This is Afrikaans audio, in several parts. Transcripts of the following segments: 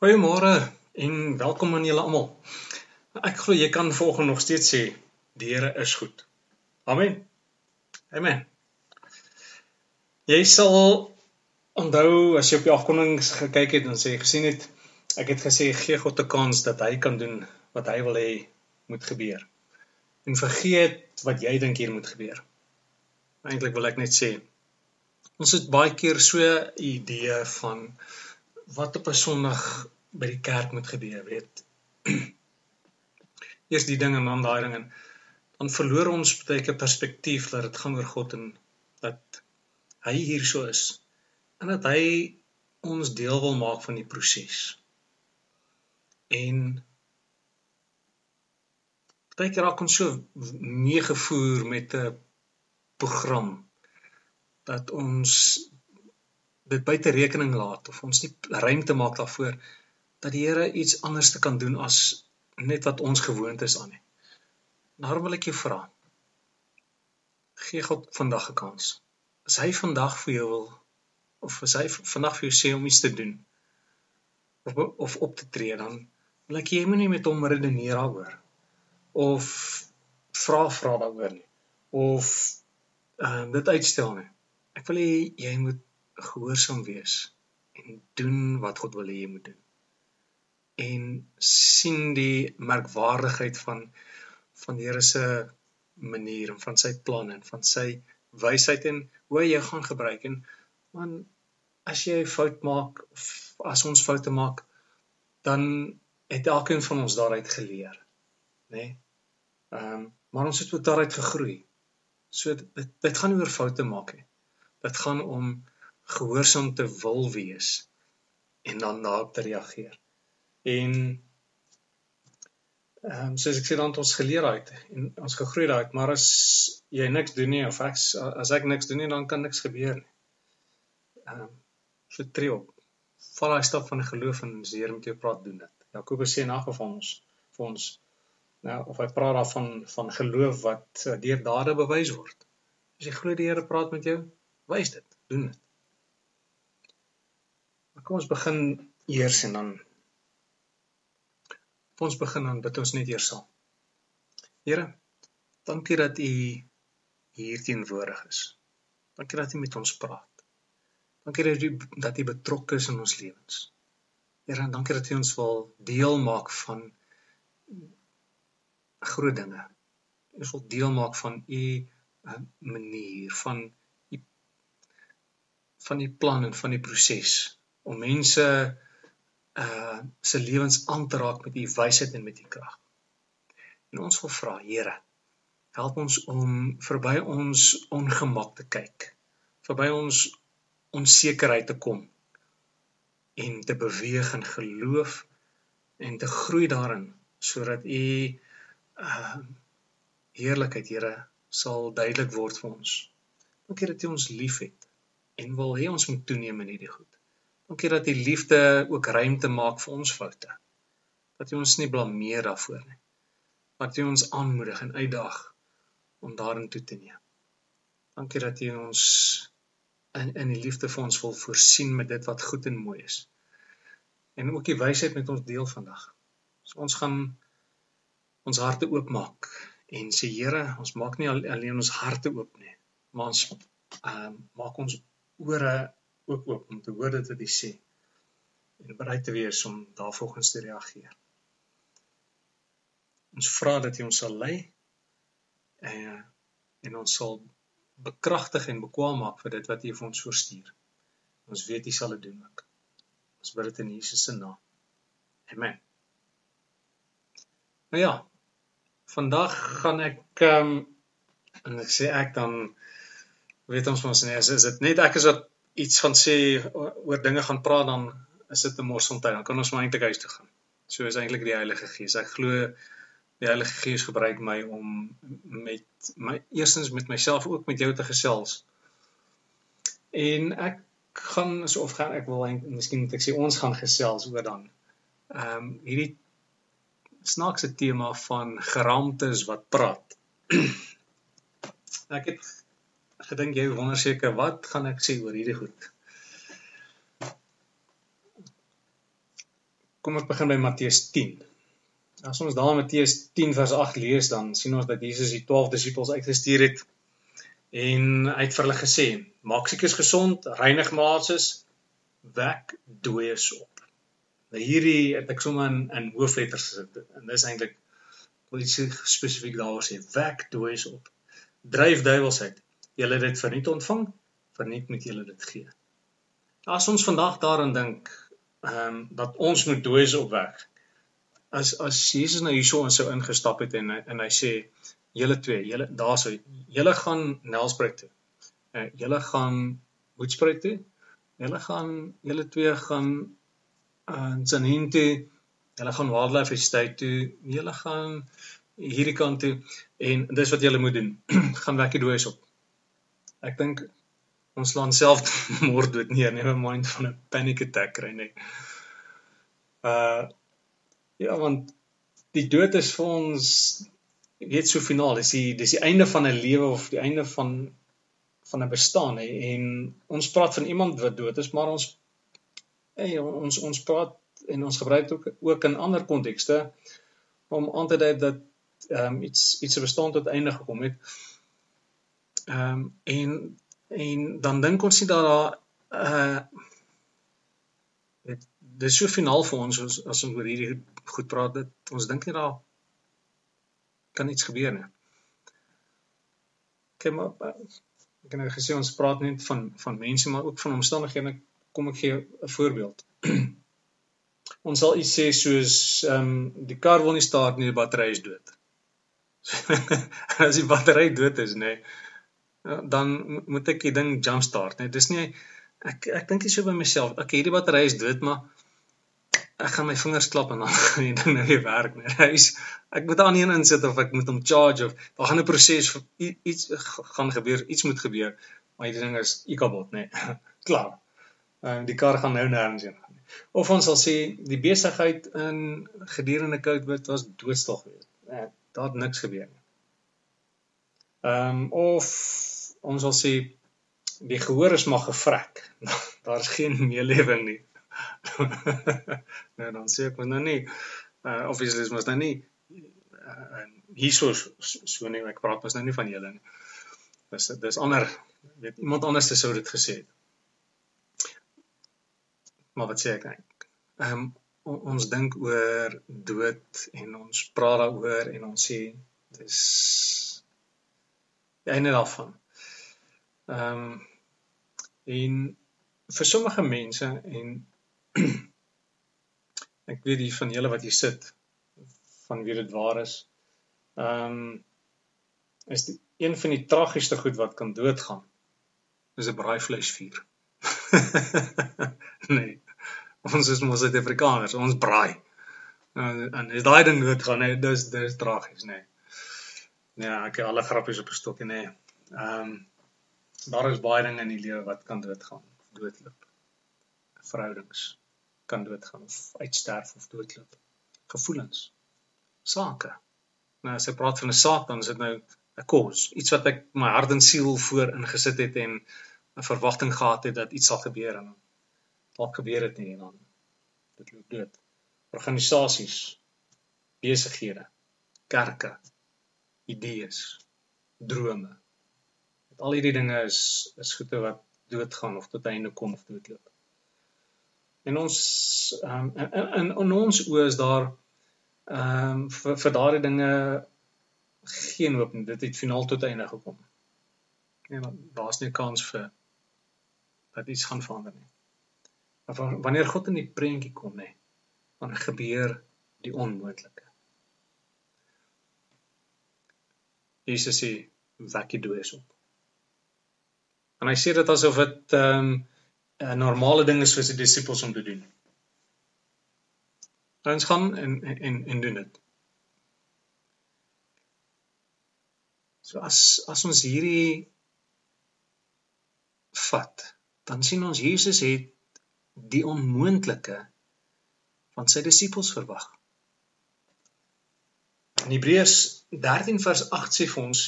Goeiemôre en welkom aan julle almal. Ek glo jy kan volgens nog steeds sê die Here is goed. Amen. Amen. Jy sal onthou as jy op die afkonings gekyk het en sê gesien het ek het gesê gee God 'n kans dat hy kan doen wat hy wil hê moet gebeur. En vergeet wat jy dink hier moet gebeur. Eintlik wil ek net sê ons het baie keer so 'n idee van wat op 'n Sondag by die kerk moet gebeur, weet. Eers die ding en dan daai ding en dan verloor ons baie keer perspektief dat dit gaan oor God en dat hy hier so is en dat hy ons deel wil maak van die proses. En baie keer raak ons so meegevoer met 'n program dat ons dit buite rekening laat of ons nie ruimte maak daarvoor dat die Here iets anders te kan doen as net wat ons gewoond is aan nie. Daarom wil ek jou vra. Gee God vandag 'n kans. As hy vandag vir jou wil of as hy vandag vir jou sê om iets te doen of of op te tree dan wil ek jy moenie met hom redeneer daaroor of vra vra daaroor nie of uh, dit uitstel nie. Ek wil hê jy moet gehoorsaam wees en doen wat God wil hê jy moet doen. En sien die merkwaardigheid van van die Here se manier en van sy planne en van sy wysheid en hoe jou gaan gebruik en man as jy 'n fout maak of as ons foute maak dan het elkeen van ons daaruit geleer nê nee? ehm um, maar ons het ook daaruit gegroei so dit dit gaan nie oor foute maak nie dit gaan om gehoorsaam te wil wees en dan daarop te reageer. En ehm um, soos ek sê dan ons geleer uit en ons gegroei daai, maar as jy niks doen nie of ek as ek niks doen nie dan kan niks gebeur nie. Ehm um, so tree op. Val daai stap van geloof en die Here met jou praat doen dit. Jakobus sê in elk geval ons vir ons nou of hy praat daarvan van geloof wat deur dade bewys word. As jy glo die Here praat met jou, wys dit, doen dit. Maar kom ons begin eers en dan ons begin dan bid ons net eers saam. Here, dankie dat U hier teenwoordig is. Dankie dat U met ons praat. Dankie dat U dat U betrokke is in ons lewens. Here, en dankie dat U ons wil deel maak van groot dinge. Ons wil deel maak van U eh, manier van U van die plan en van die proses om mense uh se lewens aan te raak met u wysheid en met u krag. En ons wil vra, Here, help ons om verby ons ongemak te kyk, verby ons onsekerheid te kom en te beweeg in geloof en te groei daarin sodat u uh heerlikheid, Here, sal duidelik word vir ons. Dankie dat u ons liefhet en wil hê ons moet toeneem in hierdie goed. Dankie dat die liefde ook ruimte maak vir ons foute. Dat jy ons nie blameer daarvoor nie. Dat jy ons aanmoedig en uitdaag om daarin toe te neem. Dankie dat jy ons in in die liefde vir ons wil voorsien met dit wat goed en mooi is. En ook die wysheid met ons deel vandag. So ons gaan ons harte oopmaak en sê Here, ons maak nie alleen ons harte oop nie, maar ons uh, maak ons ore ook oop om te hoor dit wat hy sê en bereid te wees om daarvolgens te reageer. Ons vra dat hy ons sal lei en eh, en ons sal bekragtig en bekwam maak vir dit wat hy vir ons voorstuur. Ons weet hy sal dit doen ook. Ons bid dit in Jesus se naam. Amen. Nou ja, vandag gaan ek um, en ek sê ek dan weet ons mos nee, is dit net ek is wat iets van sê oor dinge gaan praat dan is dit 'n morsomtyd dan kan ons maar eintlik huis toe gaan. So is eintlik die Heilige Gees. Ek glo die Heilige Gees gebruik my om met my eerstens met myself ook met jou te gesels. En ek gaan so of gaan ek wil eintlik miskien moet ek sê ons gaan gesels oor dan. Ehm um, hierdie snaakse tema van geraamtes wat praat. ek het gedink jy wonder seker wat gaan ek sê oor hierdie goed. kom ek begin by Matteus 10. As ons daar Matteus 10 vers 8 lees, dan sien ons dat Jesus die 12 disippels uitgestuur het en hy het vir hulle gesê: "Maak siekes gesond, reinig maatses, wek dooies op." Nou hierdie het ek sommer in in hoofletters gesit en dis eintlik wil iets spesifiek daaroor sê: wek dooies op. Dryf duiwels uit. Julle dit verniet ontvang, verniet moet julle dit gee. As ons vandag daaraan dink, ehm um, dat ons moet dooies opwek. As as Jesus nou hierso in sou ingestap het en en hy sê julle twee, julle daarso, julle gaan Nelspruit toe. Uh, julle gaan Hoedspruit toe. Julle gaan julle twee gaan uh, in Saninte, julle gaan Wildlife Estate toe. Julle gaan hierdie kant toe en dis wat julle moet doen. gaan wekkie dooies op. Ek dink ons slaan self môre dood neer, neem 'n mind van 'n panic attack kry net. Uh ja, want die dood is vir ons weet so finaal, dis die dis die einde van 'n lewe of die einde van van 'n bestaan hè en ons praat van iemand wat dood is, maar ons hey, ons ons praat en ons gebruik ook ook in ander kontekste om aan te dui dat ehm um, iets iets se bestaan tot einde gekom het. Ehm um, en en dan dink ons nie dat daar uh dit dis so finaal vir ons as, as ons oor hierdie goed praat dat ons dink nie daar kan iets gebeur nie. Kyk maar ek het nou gesê ons praat net van van mense maar ook van omstandighede. Kom ek gee 'n voorbeeld. ons sal iets sê soos ehm um, die kar wil nie start nie, die battery is dood. as die battery dood is, nê, nee, dan moet ek die ding jumpstart net. Dis nie ek ek dink jy so by myself. Ek hierdie battery is dood, maar ek gaan my vingers klap en dan gaan die ding nou weer werk net. Hy's ek moet aan een insit of ek moet hom charge of daar gaan 'n proses iets gaan gebeur, iets moet gebeur. Maar hierdie ding is ikabot, nê. Klaar. Ehm die kar gaan nou nêrens heen gaan. Of ons sal sê die besigheid in gedurende COVID was doodstil geweest. Nee, daar het niks gebeur nie. Ehm um, of ons sal sê die gehoor is maar gevrek. Daar's geen meelewing nie. nou dan sê ek maar nou nie uh obviously is mos nou nie uh, hierso so nie ek praat mos nou nie van julle nie. Dis dis ander weet iemand anders sou dit gesê het. Maar wat sê ek eintlik? Ehm um, ons dink oor dood en ons praat daaroor en ons sê dis die einde daarvan. Ehm um, en vir sommige mense en ek weet die van julle wat hier sit van wie dit waar is. Ehm um, is die een van die tragiesste goed wat kan doodgaan. Is 'n braaivleisvuur. nee. Ons is mos Suid-Afrikaners, ons braai. En, en as daai ding doodgaan, nee, dis dis tragies, nee. Ja, ek het alle grappies op 'n stokkie, nee. Ehm um, daar is baie dinge in die lewe wat kan doodgaan, doodloop. Verhoudings kan doodgaan of uitsterf of doodloop. Gevoelens, sake. Nou as ek praat van 'n saak, dan is dit nou 'n kos, iets wat ek my hart en siel voor ingesit het en 'n verwagting gehad het dat iets sal gebeur en dalk gebeur dit nie en dan dit loop dood. Organisasies, besighede, kerke, idees, drome al hierdie dinge is is goede wat doodgaan of tot einde kom of doodloop. En ons ehm um, in, in in ons oë is daar ehm um, vir, vir daardie dinge geen hoop nie. Dit het finaal tot einde gekom. En daar's nie kans vir dat iets gaan verander nie. Maar wanneer God in die prentjie kom nê, dan gebeur die onmoontlike. Jesus sê wek die dooies op. En hy sê dit asof dit ehm um, 'n normale ding is vir sy disippels om te doen. Ons gaan en en en doen dit. So as as ons hierdie vat, dan sien ons Jesus het die onmoontlike van sy disippels verwag. In Hebreërs 13 vers 8 sê vir ons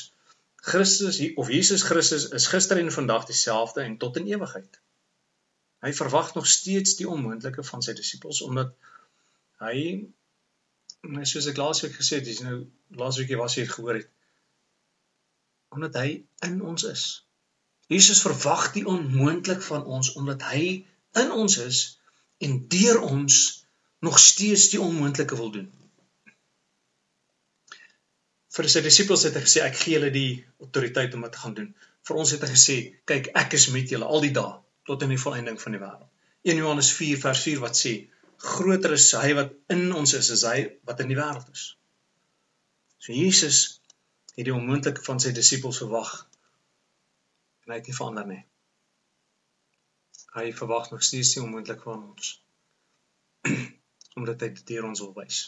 Christus of Jesus Christus is gister en vandag dieselfde en tot in ewigheid. Hy verwag nog steeds die onmoontlike van sy disippels omdat Hy net soos ek laasweek gesê het, dis nou laasweekie was jy gehoor het. Omdat hy in ons is. Jesus verwag die onmoontlik van ons omdat hy in ons is en deur ons nog steeds die onmoontlike wil doen. Vir sy disippels het hy gesê ek gee julle die autoriteit om dit te gaan doen. Vir ons het hy gesê, kyk ek is met julle al die dae tot in die volëinding van die wêreld. 1 Johannes 4 vers 4 wat sê groter is hy wat in ons is as hy wat in die wêreld is. So Jesus het die onmoontlike van sy disippels verwag. En hy het nie verander nie. Hy verwag nog steeds die onmoontlike van ons. omdat hy dit deur ons wil wys.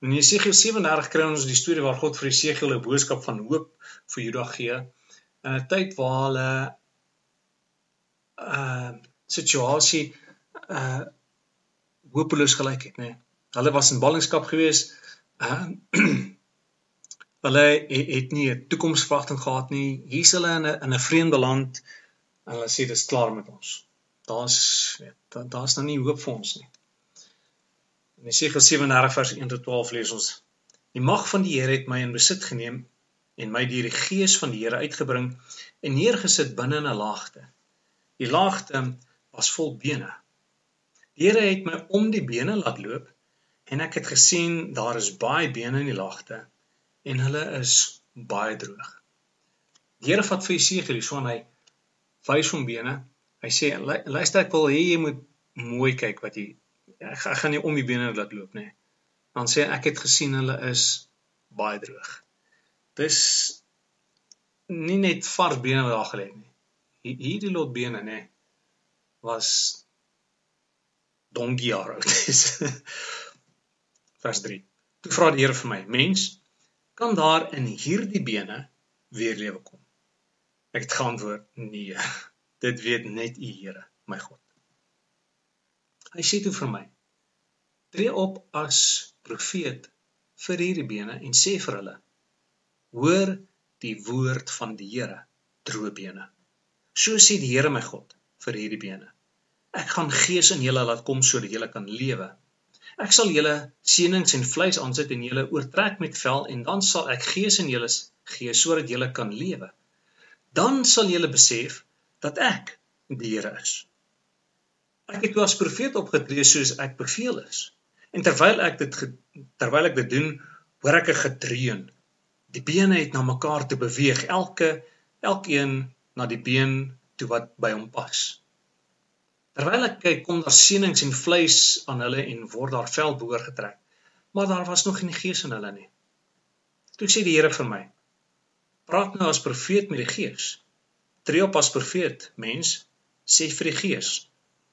In Jesegiel 37 kry ons die storie waar God vir Jesegiel 'n boodskap van hoop vir Juda gee in 'n tyd waar hulle 'n uh, situasie uh hopeloos gelyk het, nê. Nee. Hulle was in ballingskap gewees. Uh hulle het, het nie 'n toekomsverwagting gehad nie. Hier's hulle in 'n in 'n vreemde land en hulle sê dis klaar met ons. Daar's weet, daar's nou nie hoop vir ons nie. In Jesaja 37 vers 1 tot 12 lees ons: Die mag van die Here het my in besit geneem en my deur die gees van die Here uitgebring en neergesit binne in 'n laagte. Die laagte was vol bene. Die Here het my om die bene laat loop en ek het gesien daar is baie bene in die laagte en hulle is baie droog. Die Here vat vir Jesegiel so en hy wys hom bene. Hy sê luister ek wil hê jy moet mooi kyk wat jy ek, ek gaan nie om die bene laat loop nie. Dan sê ek het gesien hulle is baie droog dis nie net vars bene wat daar gelê het nie. Hierdie lot bene nê was donkie jaar oud. Vers 3. Toe vra die Here vir my: "Mens, kan daar in hierdie bene weer lewe kom?" Ek het geantwoord: "Nee. Dit weet net U, Here, my God." Hy sê toe vir my: "Tree op as profeet vir hierdie bene en sê vir hulle: Hoor die woord van die Here, droë bene. So sê die Here my God vir hierdie bene. Ek gaan gees in julle laat kom sodat julle kan lewe. Ek sal julle seënings en vleis aansit en julle oortrek met vel en dan sal ek gees in julle gee sodat julle kan lewe. Dan sal julle besef dat ek die Here is. Ek het as profeet opgetree soos ek beveel is. En terwyl ek dit terwyl ek dit doen, hoor ek 'n gedreun Die bene het na mekaar te beweeg, elke elkeen na die been toe wat by hom pas. Terwyl ek kyk, kom daar sienings en vleis aan hulle en word daar vel behoor getrek. Maar daar was nog nie gees in hulle nie. Toe sê die Here vir my: "Praat nou as profeet met die gees. Tree op as profeet, mens, sê vir die gees: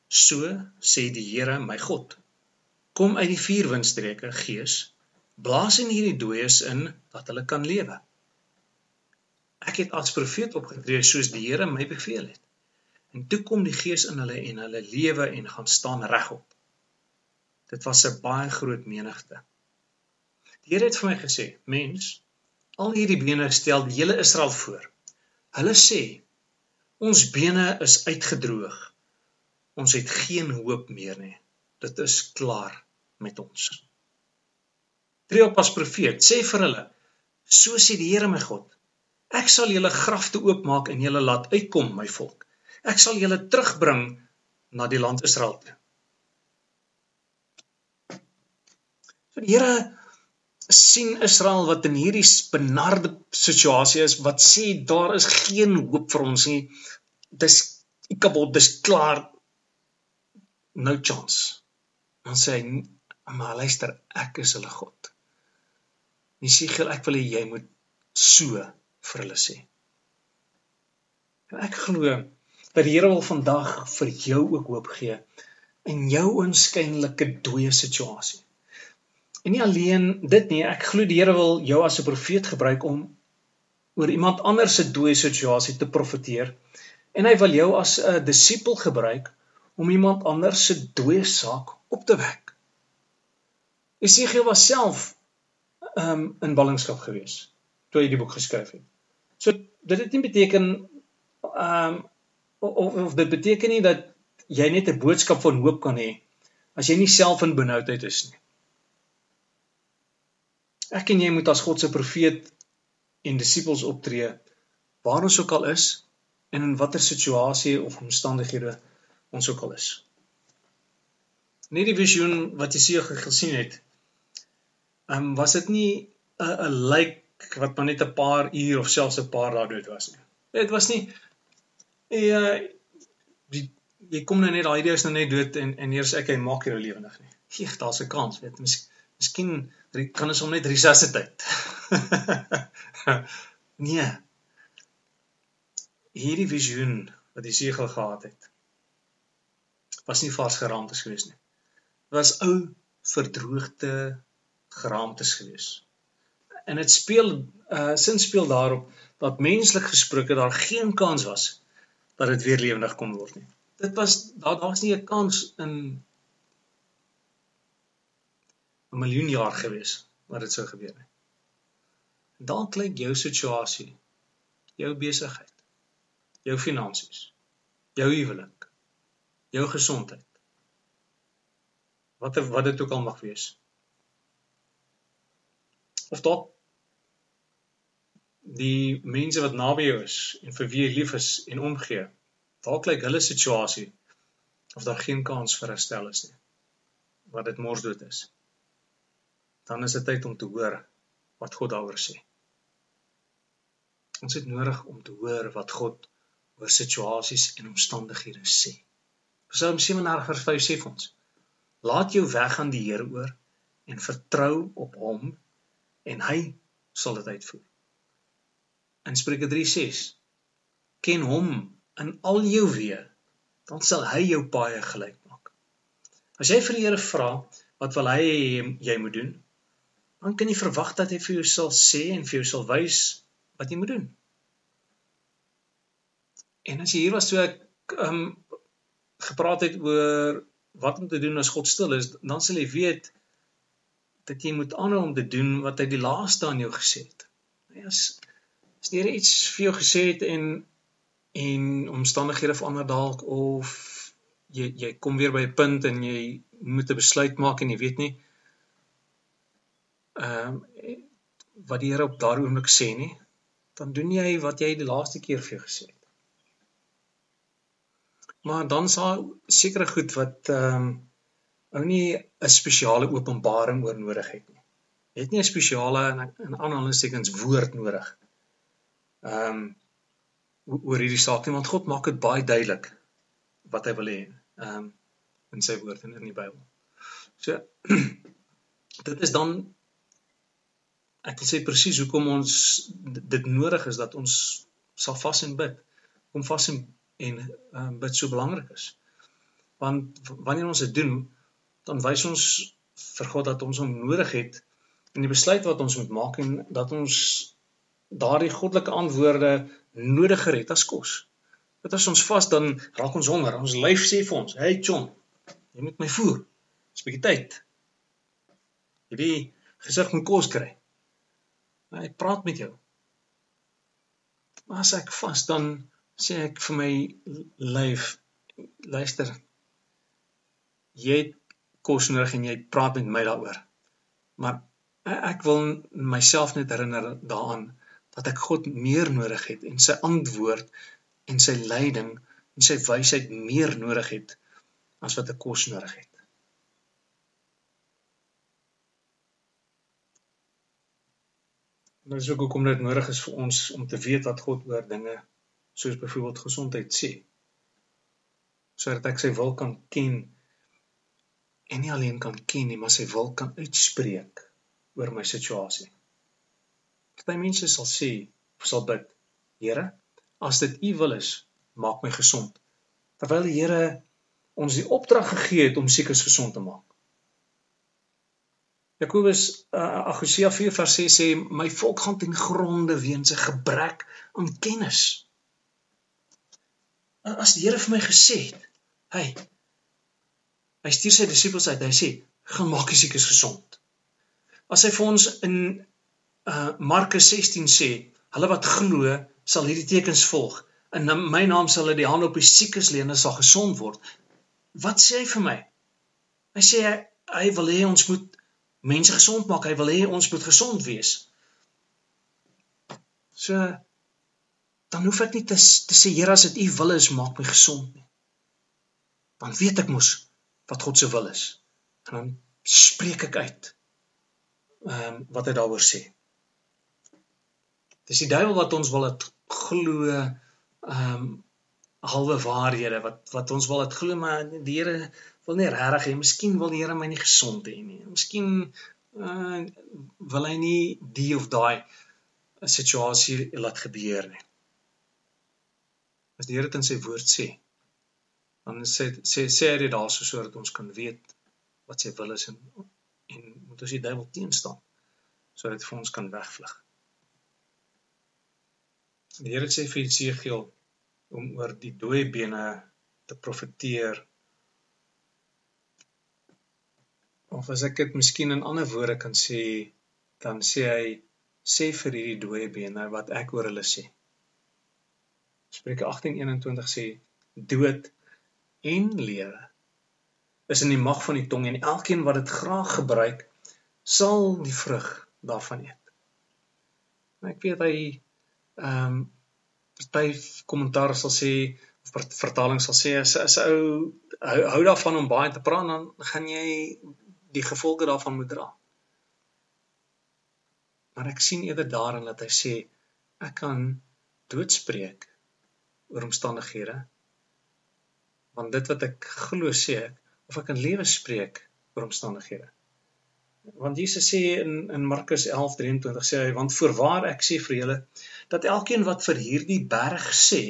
So sê die Here, my God: Kom uit die vier windstreke, gees, blaas in hierdie dooies in dat hulle kan lewe. Ek het as profeet opgetree soos die Here my beveel het. En toe kom die Gees in hulle en hulle lewe en gaan staan regop. Dit was 'n baie groot menigte. Die Here het vir my gesê: "Mens, al hierdie bene stel die hele Israel voor. Hulle sê: Ons bene is uitgedroog. Ons het geen hoop meer nie. Dit is klaar met ons." Tree op as profeet, sê vir hulle: So sê die Here my God: Ek sal julle grafte oopmaak en julle laat uitkom, my volk. Ek sal julle terugbring na die land Israel toe. So die Here sien Israel wat in hierdie benarde situasie is wat sê daar is geen hoop vir ons nie. Dis ikabod, dis klaar. No chance. Dan sê hy, maar luister, ek is hulle God. Jesegiel, ek wil hê jy moet so vir hulle sê. En ek glo dat die Here wil vandag vir jou ook hoop gee in jou onskynlike dooie situasie. En nie alleen dit nie, ek glo die Here wil jou as 'n profeet gebruik om oor iemand anders dooie situasie te profeteer en hy wil jou as 'n disipel gebruik om iemand anders se dooie saak op te wek. Jesegiel was self um in ballingskap gewees toe hy die boek geskryf het. So dit het nie beteken um of, of dit beteken nie dat jy net 'n boodskap van hoop kan hê as jy nie self in benoudheid is nie. Ek en jy moet as God se profeet en disippels optree waar ons ook al is en in watter situasie of omstandighede ons ook al is. Nie die visioen wat Jesaja gesien het. Ehm um, was dit nie 'n 'n lijk wat maar net 'n paar uur of selfs 'n paar dae dood was nie. Dit was nie ja die jy kom nou net daai idee is nou net dood en en eers ek hy maak jou lewendig nie. Gee daar's 'n kans, weet, mis, miskien kan ons hom net resusciteit. nee. Hierdie visioen wat die segel gehad het was nie vars geraamtes gewees nie. Dit was ou verdroogde geraamtes gewees. En dit speel uh sin speel daarop dat menslik gesproke daar geen kans was dat dit weer lewendig kon word nie. Dit was daar daar's nie 'n kans in 'n miljoen jaar gewees wat dit sou gebeur nie. Dan klink jou situasie, jou besigheid, jou finansies, jou huwelik, jou gesondheid. Wat wat dit ook al mag wees. Of dalk die mense wat naby jou is en vir wie jy lief is en omgee. Dalk lyk hulle situasie of daar geen kans vir herstel is nie. Wat dit mors dood is. Dan is dit tyd om te hoor wat God daaroor sê. Ons het nodig om te hoor wat God oor situasies en omstandighede sê. Psalm 37 vers 5 sê vir ons: Laat jou weg aan die Here oor en vertrou op hom en hy sal dit uitvoer. In Spreuke 3:6 Ken hom in al jou weë, dan sal hy jou paaie gelyk maak. As jy vir die Here vra wat wil hy jy moet doen, dan kan jy verwag dat hy vir jou sal sê en vir jou sal wys wat jy moet doen. En as jy hier was toe ek um, gepraat het oor wat om te doen as God stil is, dan sal jy weet dat jy moet aanhou om te doen wat hy die laaste aan jou gesê het. As as die Here iets vir jou gesê het en en omstandighede verander dalk of jy jy kom weer by 'n punt en jy moet 'n besluit maak en jy weet nie ehm um, wat die Here op daardie oomblik sê nie, dan doen jy wat jy die laaste keer vir jou gesê het. Maar dan sal sekere goed wat ehm um, ou nie 'n spesiale openbaring oor nodig het nie. Jy het nie 'n spesiale in aanhalingstekens woord nodig. Ehm um, oor hierdie saak nie want God maak dit baie duidelik wat hy wil hê ehm um, in sy woord en in die Bybel. So dit is dan ek wil sê presies hoekom ons dit nodig is dat ons sal vas en bid. Kom vas en en um, bid so belangrik is. Want wanneer ons dit doen, dan wys ons vir God dat ons hom nodig het in die besluit wat ons moet maak en dat ons daardie goddelike antwoorde nodiger het as kos. Dit as ons vas dan raak ons honger. Ons lyf sê vir ons, "Hey John, jy moet my voer. Dis 'n bietjie tyd." Hierdie gesig moet kos kry. Maar ek praat met jou. Maar as ek vas dan sê ek vir my lyf luister. Jy het kos nodig en jy praat met my daaroor. Maar ek wil myself net herinner daaraan dat ek God meer nodig het en sy antwoord en sy leiding en sy wysheid meer nodig het as wat ek kos nodig het. Nou is ook hoekom dit nodig is vir ons om te weet wat God oor dinge soos byvoorbeeld gesondheid sê. Sodat ek sy wil kan ken en nie alleen kan ken nie, maar sy wil kan uitspreek oor my situasie. Party mense sal sê of sal bid, Here, as dit U wil is, maak my gesond. Terwyl die Here ons die opdrag gegee het om siekes gesond te maak. Jakobus uh, Agosea 4 vers 6 sê my volk gaan ten gronde weens 'n gebrek aan kennis. As die Here vir my gesê het, hy hy stuur sy disippels uit, hy sê, "Gaan maak die siekes gesond." As hy vir ons in uh Markus 16 sê, "Hulle wat glo, sal hierdie tekens volg. In my naam sal hulle die hande op die siekes lê en hulle sal gesond word." Wat sê hy vir my? Hy sê hy, hy wil hê ons moet mense gesond maak. Hy wil hê ons moet gesond wees. So dan hoef ek nie te, te sê Here as dit u wil is, maak my gesond nie. Dan weet ek mos wat God se wil is. En dan spreek ek uit. Um, wat hy daaroor sê. Dis die duiwel wat ons wil het glo ehm um, halwe waarhede wat wat ons wil het glo maar die Here wil nie regtig hê miskien wil die Here my nie gesond hê nie. Miskien uh, wil hy nie die of daai situasie laat gebeur nie. As die Here dit in sy woord sê, dan sê sê sê hy dit daarso sodat ons kan weet wat sy wil is en en moet ons die duiwel teenstaan sodat hy vir ons kan wegvlug. Die Here sê vir Jesegiel om oor die dooie bene te profeteer. Of as ek dit miskien in ander woorde kan sê, dan sê hy sê vir hierdie dooie bene wat ek oor hulle sê. Spreuke 18:21 sê dood en lewe is in die mag van die tong en elkeen wat dit graag gebruik sal die vrug daarvan eet. Ek weet hy ehm um, party kommentaar sal sê of vertaling sal sê as as ou hou, hou daarvan om baie te praat dan gaan jy die gevolge daarvan moet dra. Maar ek sien eerder daarin dat hy sê ek kan doodspreek oor omstandighede want dit wat ek glo sê ek of ek kan lewe spreek oor omstandighede. Want Jesus sê in in Markus 11:23 sê hy want voorwaar ek sê vir julle dat elkeen wat vir hierdie berg sê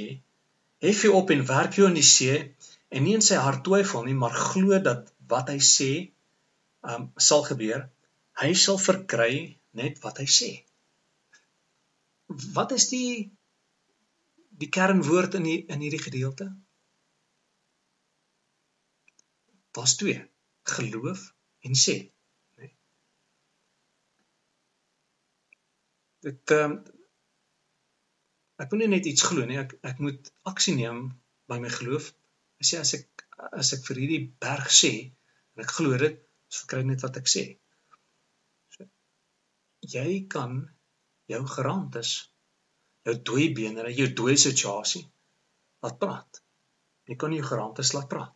hef jy op en werp jou in die see en nie in sy hart twyfel nie maar glo dat wat hy sê um sal gebeur hy sal verkry net wat hy sê. Wat is die die kernwoord in die, in hierdie gedeelte? Daar's twee: geloof en sê? Nee. Dit ehm um, ek moet nie net iets glo nie, ek ek moet aksie neem by my geloof. Ek sê as ek as ek vir hierdie berg sê en ek glo dit, as ek kry net wat ek sê. So jy kan jou geraamtes jou dooie bene, jou dooie situasie laat praat. Jy kan jou geraamtes laat praat.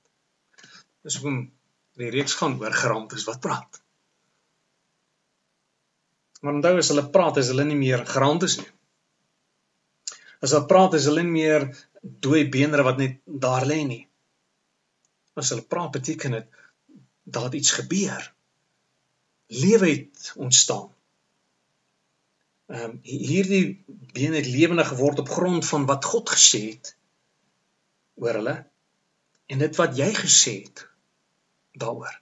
Dis hoekom die reeks gaan oor geraamtes wat praat. Maar onthou as hulle praat, is hulle nie meer geraamtes nie. As hulle praat, is hulle nie meer dooie beenre wat net daar lê nie. As hulle praat, beteken dit dat iets gebeur. Lewe het ontstaan. Ehm um, hierdie bene het lewendig geword op grond van wat God gesê het oor hulle en dit wat jy gesê het daaroor.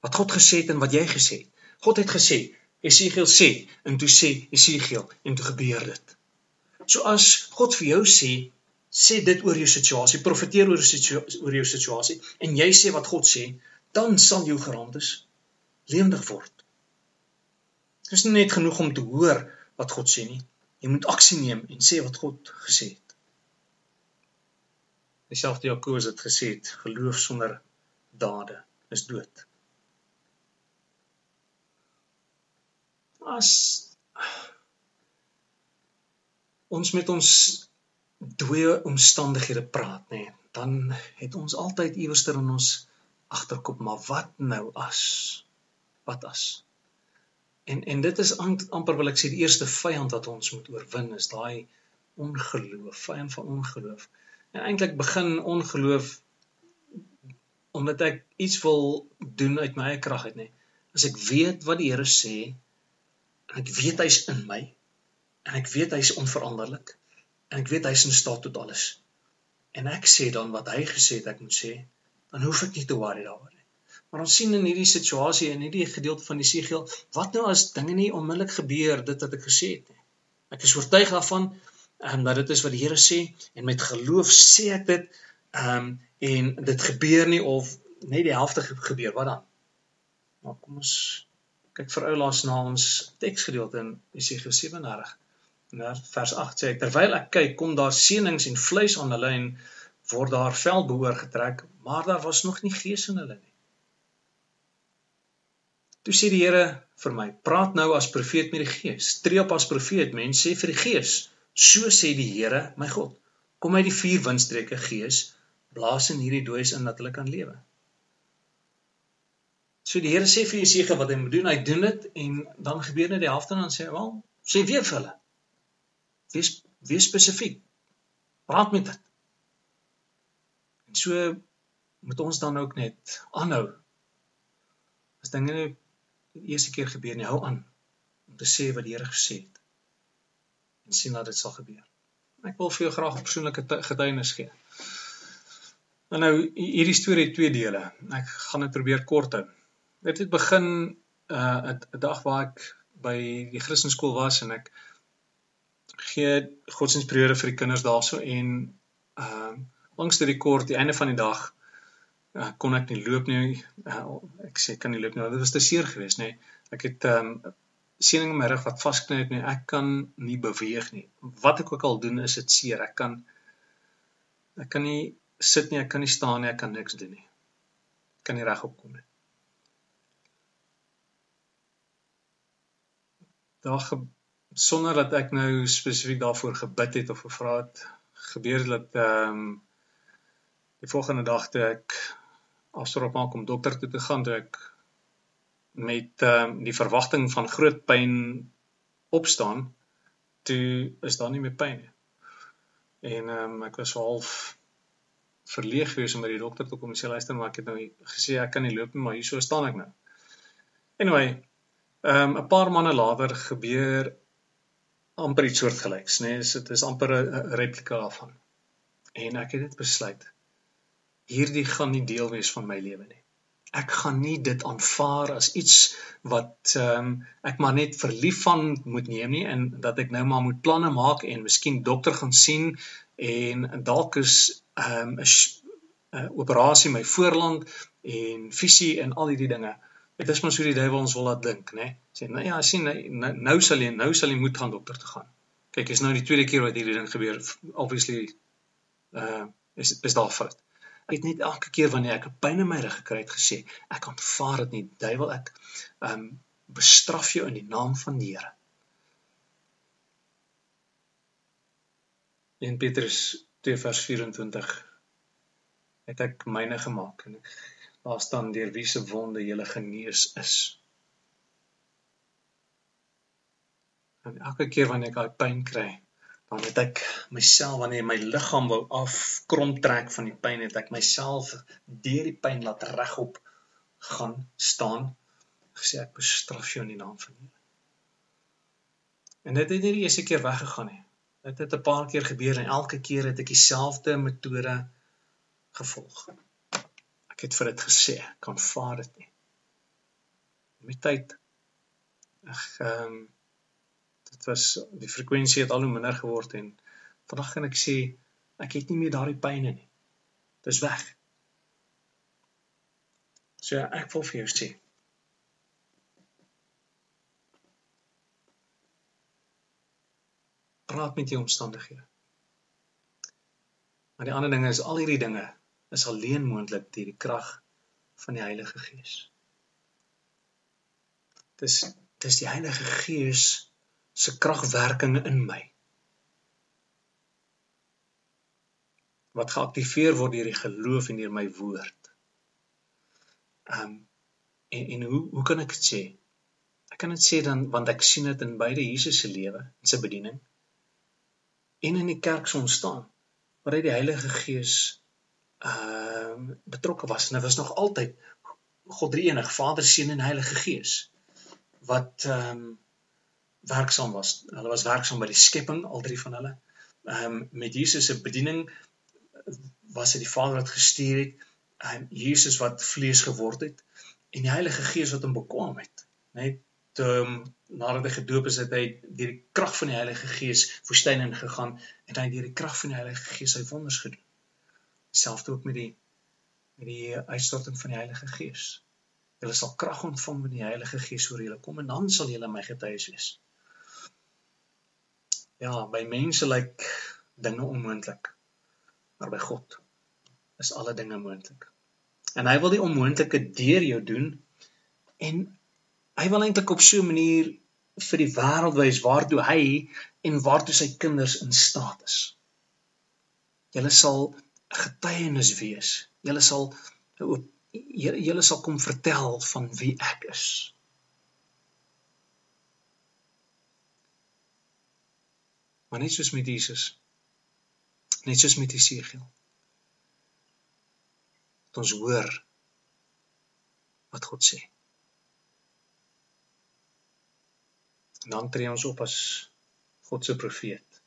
Wat God gesê het en wat jy gesê het. God het gesê, Esegiel sê en toe sê Esegiel en toe gebeur dit. So as God vir jou sê, sê dit oor jou situasie, profeteer oor oor jou situasie en jy sê wat God sê, dan sal jou geraamtes lewendig word. Dit is nie net genoeg om te hoor wat God sê nie. Jy moet aksie neem en sê wat God gesê het. Dieselfde Jakobus het gesê, geloof sonder dade is dood. As ons met ons dooie omstandighede praat, nê, nee, dan het ons altyd iewerster in ons agterkop, maar wat nou as? Wat as? En en dit is amper wil ek sê die eerste vyand wat ons moet oorwin is daai ongeloof, vyand van ongeloof. En eintlik begin ongeloof omdat ek iets wil doen uit my eie krag uit nê. As ek weet wat die Here sê en ek weet hy's in my en ek weet hy's onveranderlik en ek weet hy's in staat tot alles. En ek sê dan wat hy gesê het ek moet sê, dan hoef ek nie te worry daaroor nie. Maar ons sien in hierdie situasie en hierdie gedeelte van die siegel, wat nou as dinge nie onmiddellik gebeur dit wat ek gesê het nie. Ek is oortuig daarvan en dat dit is wat die Here sê en met geloof sê ek dit Ehm um, en dit gebeur nie of net die helfte gebeur, wat dan? Maar kom ons kyk vir ou laas na ons teksgedeelte in Jesaja 37. Na vers 8 sê ek terwyl ek kyk, kom daar seënings en vleis aan hulle en word daar vel behoor getrek, maar daar was nog nie gees in hulle nie. Toe sê die Here vir my: "Praat nou as profeet met die Gees. Tree op as profeet, mens sê vir die Gees: So sê die Here, my God, kom uit die vier windstreke Gees, blaas in hierdie dooies in dat hulle kan lewe." So die Here sê vir Jesaja wat hy moet doen, hy doen dit en dan gebeur net die helfte en dan sê hy: "Wel, sê weer vir hulle. Wees wees spesifiek. Praat met dit." En so moet ons dan ook net aanhou. As dinge nie die eerste keer gebeur nie, hou aan om te sê wat die Here gesê het en sien dat dit sal gebeur. Ek wil vir jou graag 'n persoonlike getuienis gee. En nou hierdie storie het twee dele. Ek gaan dit probeer kort hou. Dit het begin uh 'n dag waar ek by die Christenskool was en ek gee godsdienstperiode vir die kinders daarso en uh langs die kort die einde van die dag uh, kon ek nie loop nie. Uh, ek sê kan nie loop nie. Dit was te seer geweest, nê. Ek het ehm um, siening in my rug wat vasknyp nie. Ek kan nie beweeg nie. Wat ek ook al doen, is dit seer. Ek kan ek kan nie sit nie, ek kan nie staan nie, ek kan niks doen nie. Ek kan nie regop kom nie. Daar sonder dat ek nou spesifiek daarvoor gebid het of gevra het, gebeur dit dat ehm um, die volgende dag toe ek afstorop maak om dokter toe te gaan toe ek met ehm um, die verwagting van groot pyn opstaan toe is daar nie meer pyn nie. En ehm um, ek was half verleeg gewees om by die dokter te kom en sê luister maar ek het nou gesê ek kan nie loop nie maar hier so staan ek nou. Anyway, ehm um, 'n paar maande later gebeur amper iets soortgelyks, nê? Nee, dit is amper 'n replika daarvan. En ek het dit besluit hierdie gaan nie deel wees van my lewe nie. Ek gaan nie dit aanvaar as iets wat ehm um, ek maar net verlief van moet neem nie en dat ek nou maar moet planne maak en miskien dokter gaan sien en dalk is ehm um, 'n uh, operasie my voorland en visie en al hierdie dinge. Dit is maar so die duiwel ons wil laat dink, né? Sê nou ja, sien nou, nou sal jy nou sal jy moet gaan dokter toe gaan. Kyk, is nou die tweede keer wat hierdie ding gebeur. Obviously uh is is daar fout. Ek het net elke keer wanneer ek 'n pyn in my rug gekry het gesê, ek aanvaar dit nie. Duiwel, ek ehm um, bestraf jou in die naam van die Here. 1 Petrus 2:24 het ek myne gemaak en daar staan deur wie se wonde jy genees is. En elke keer wanneer ek daai pyn kry, dan het ek myself wanneer my liggaam wou afkromp trek van die pyn het ek myself deur die pyn laat regop gaan staan gesê ek bestraf jou in die naam van die Here. En dit het nie die eerste keer weggegaan nie. Dit het 'n paar keer gebeur en elke keer het ek dieselfde metode gevolg. Ek het vir dit gesê, kan vaar dit nie. Met tyd ag ehm um, dit was die frekwensie het al hoe minder geword en vandag kan ek sê ek het nie meer daardie pyn nie. Dit is weg. So ek wil vir jou sê praat met jou omstandighede. Maar die ander ding is al hierdie dinge is alleen moontlik deur die krag van die Heilige Gees. Dis dis die Heilige Gees se kragwerking in my. Wat geaktiveer word deur die geloof en deur my woord. Ehm um, en en hoe hoe kan ek dit sê? Ek kan dit sê dan want ek sien dit in beide Jesus se lewe en sy bediening en in die kerk se ontstaan waar hy die Heilige Gees ehm uh, betrokke was en hy was nog altyd God drie enig Vader, Seun en Heilige Gees wat ehm um, werksaam was. Hulle was werksaam by die skepping, al drie van hulle. Ehm um, met Jesus se bediening was dit die Vader wat gestuur het, en Jesus wat vlees geword het en die Heilige Gees wat hom bekwam het. Net um, nadat hy gedoop is, het hy deur die krag van die Heilige Gees woestyn ingegaan en hy deur die krag van die Heilige Gees sy wonders gedoen. Dieselfde ook met die met die uitstorting van die Heilige Gees. Julle sal krag ontvang wanneer die Heilige Gees oor julle kom en dan sal julle my getuies wees ja, by mense lyk dinge onmoontlik. Maar by God is alle dinge moontlik. En hy wil die onmoontlike deur jou doen en Hy wil eintlik op so 'n manier vir die wêreld wys waartoe hy en waartoe sy kinders in staat is. Julle sal getuienis wees. Julle sal julle sal kom vertel van wie ek is. Maar net soos met Jesus. Net soos met Jesegiel. Dat ons hoor wat God sê. En dan tree ons op as God se profeet.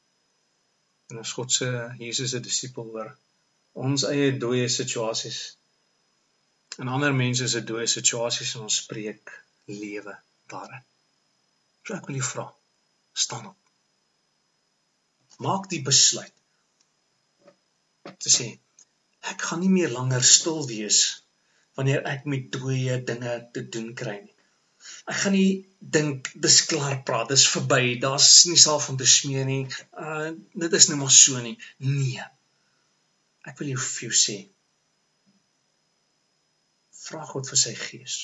En as God se Jesus se disipel oor ons eie dooie situasies en ander mense se dooie situasies en ons spreek lewe daarin. So ek wil jou vra, staan op. Maak die besluit te sê ek gaan nie meer langer stil wees wanneer ek met dooie dinge te doen kry nie. Ek gaan nie dink dis klaar praat, dis verby, daar's nie self om te smeer nie. Uh dit is nou maar so nie. Nee. Ek wil jou vir jou sê. Vra God vir sy gees.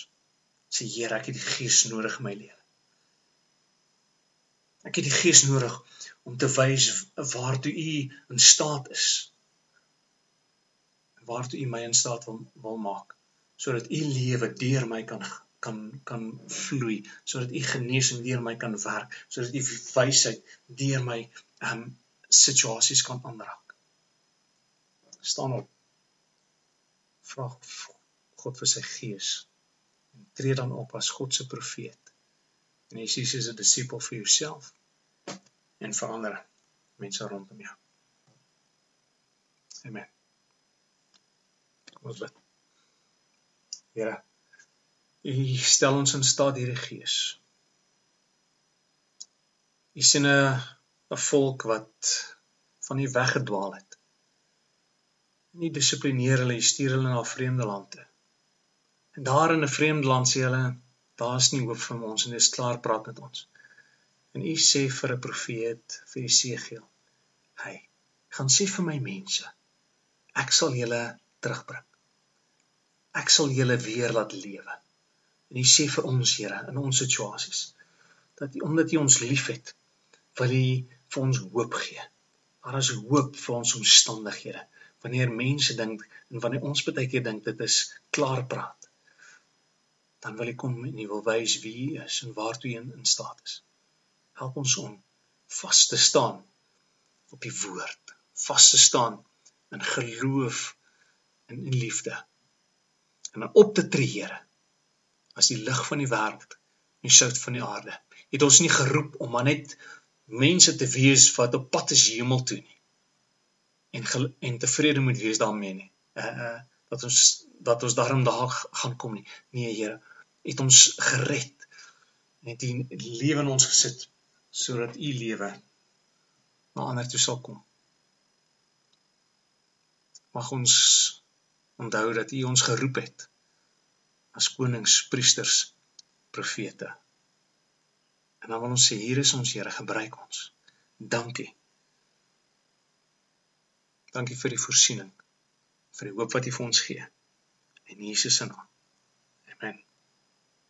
Sê Here, ek het die gees nodig in my lewe. Ek het die gees nodig om te wys waartoe u in staat is. Waartoe u my in staat wil, wil maak sodat u lewe deur my kan kan kan vloei sodat u genesing deur my kan werk sodat u wysheid deur my um situasies kan aanraak. Staan op. Vra God vir sy gees. En tree dan op as God se profeet en jy sies as 'n disipel vir jouself en vir ander mense rondom jou amen ons bid Here U stel ons in staat deur die Gees. U sien 'n 'n volk wat van U weggedwaal het. Nie dissiplineer hulle, stuur hulle na vreemde land toe. En daar in 'n vreemde land sê hulle, daar's nie hoop vir ons en dis klaar praat met ons. En U sê vir 'n profeet, vir Jesegiel, hy gaan sê vir my mense, ek sal julle terugbring. Ek sal julle weer laat lewe. En U sê vir ons, Here, in ons situasies, dat U omdat U ons liefhet, wil U vir ons hoop gee. Daar is hoop vir ons omstandighede. Wanneer mense dink en wanneer ons baie keer dink dit is klaar praat, dan wil U kom en U wil wys wie U is en waartoe U in, in staat is. Help ons om vas te staan op die woord, vas te staan in geloof en in liefde. En op te tree, Here, as die lig van die wêreld en sout van die aarde. Het ons nie geroep om maar net mense te wees wat op pad is hemel toe nie. En en tevrede moet wees daarmee nie. Uh uh dat ons dat ons daarom daar gaan kom nie. Nee Here, het ons gered. Het U lewe in ons gesit sodat U lewe na ander toe sal kom. Mag ons onthou dat U ons geroep het as konings, priesters, profete. En dan wil ons sê hier is ons Here, gebruik ons. Dankie. Dankie vir die voorsiening, vir die hoop wat U vir ons gee. In Jesus se naam. Amen.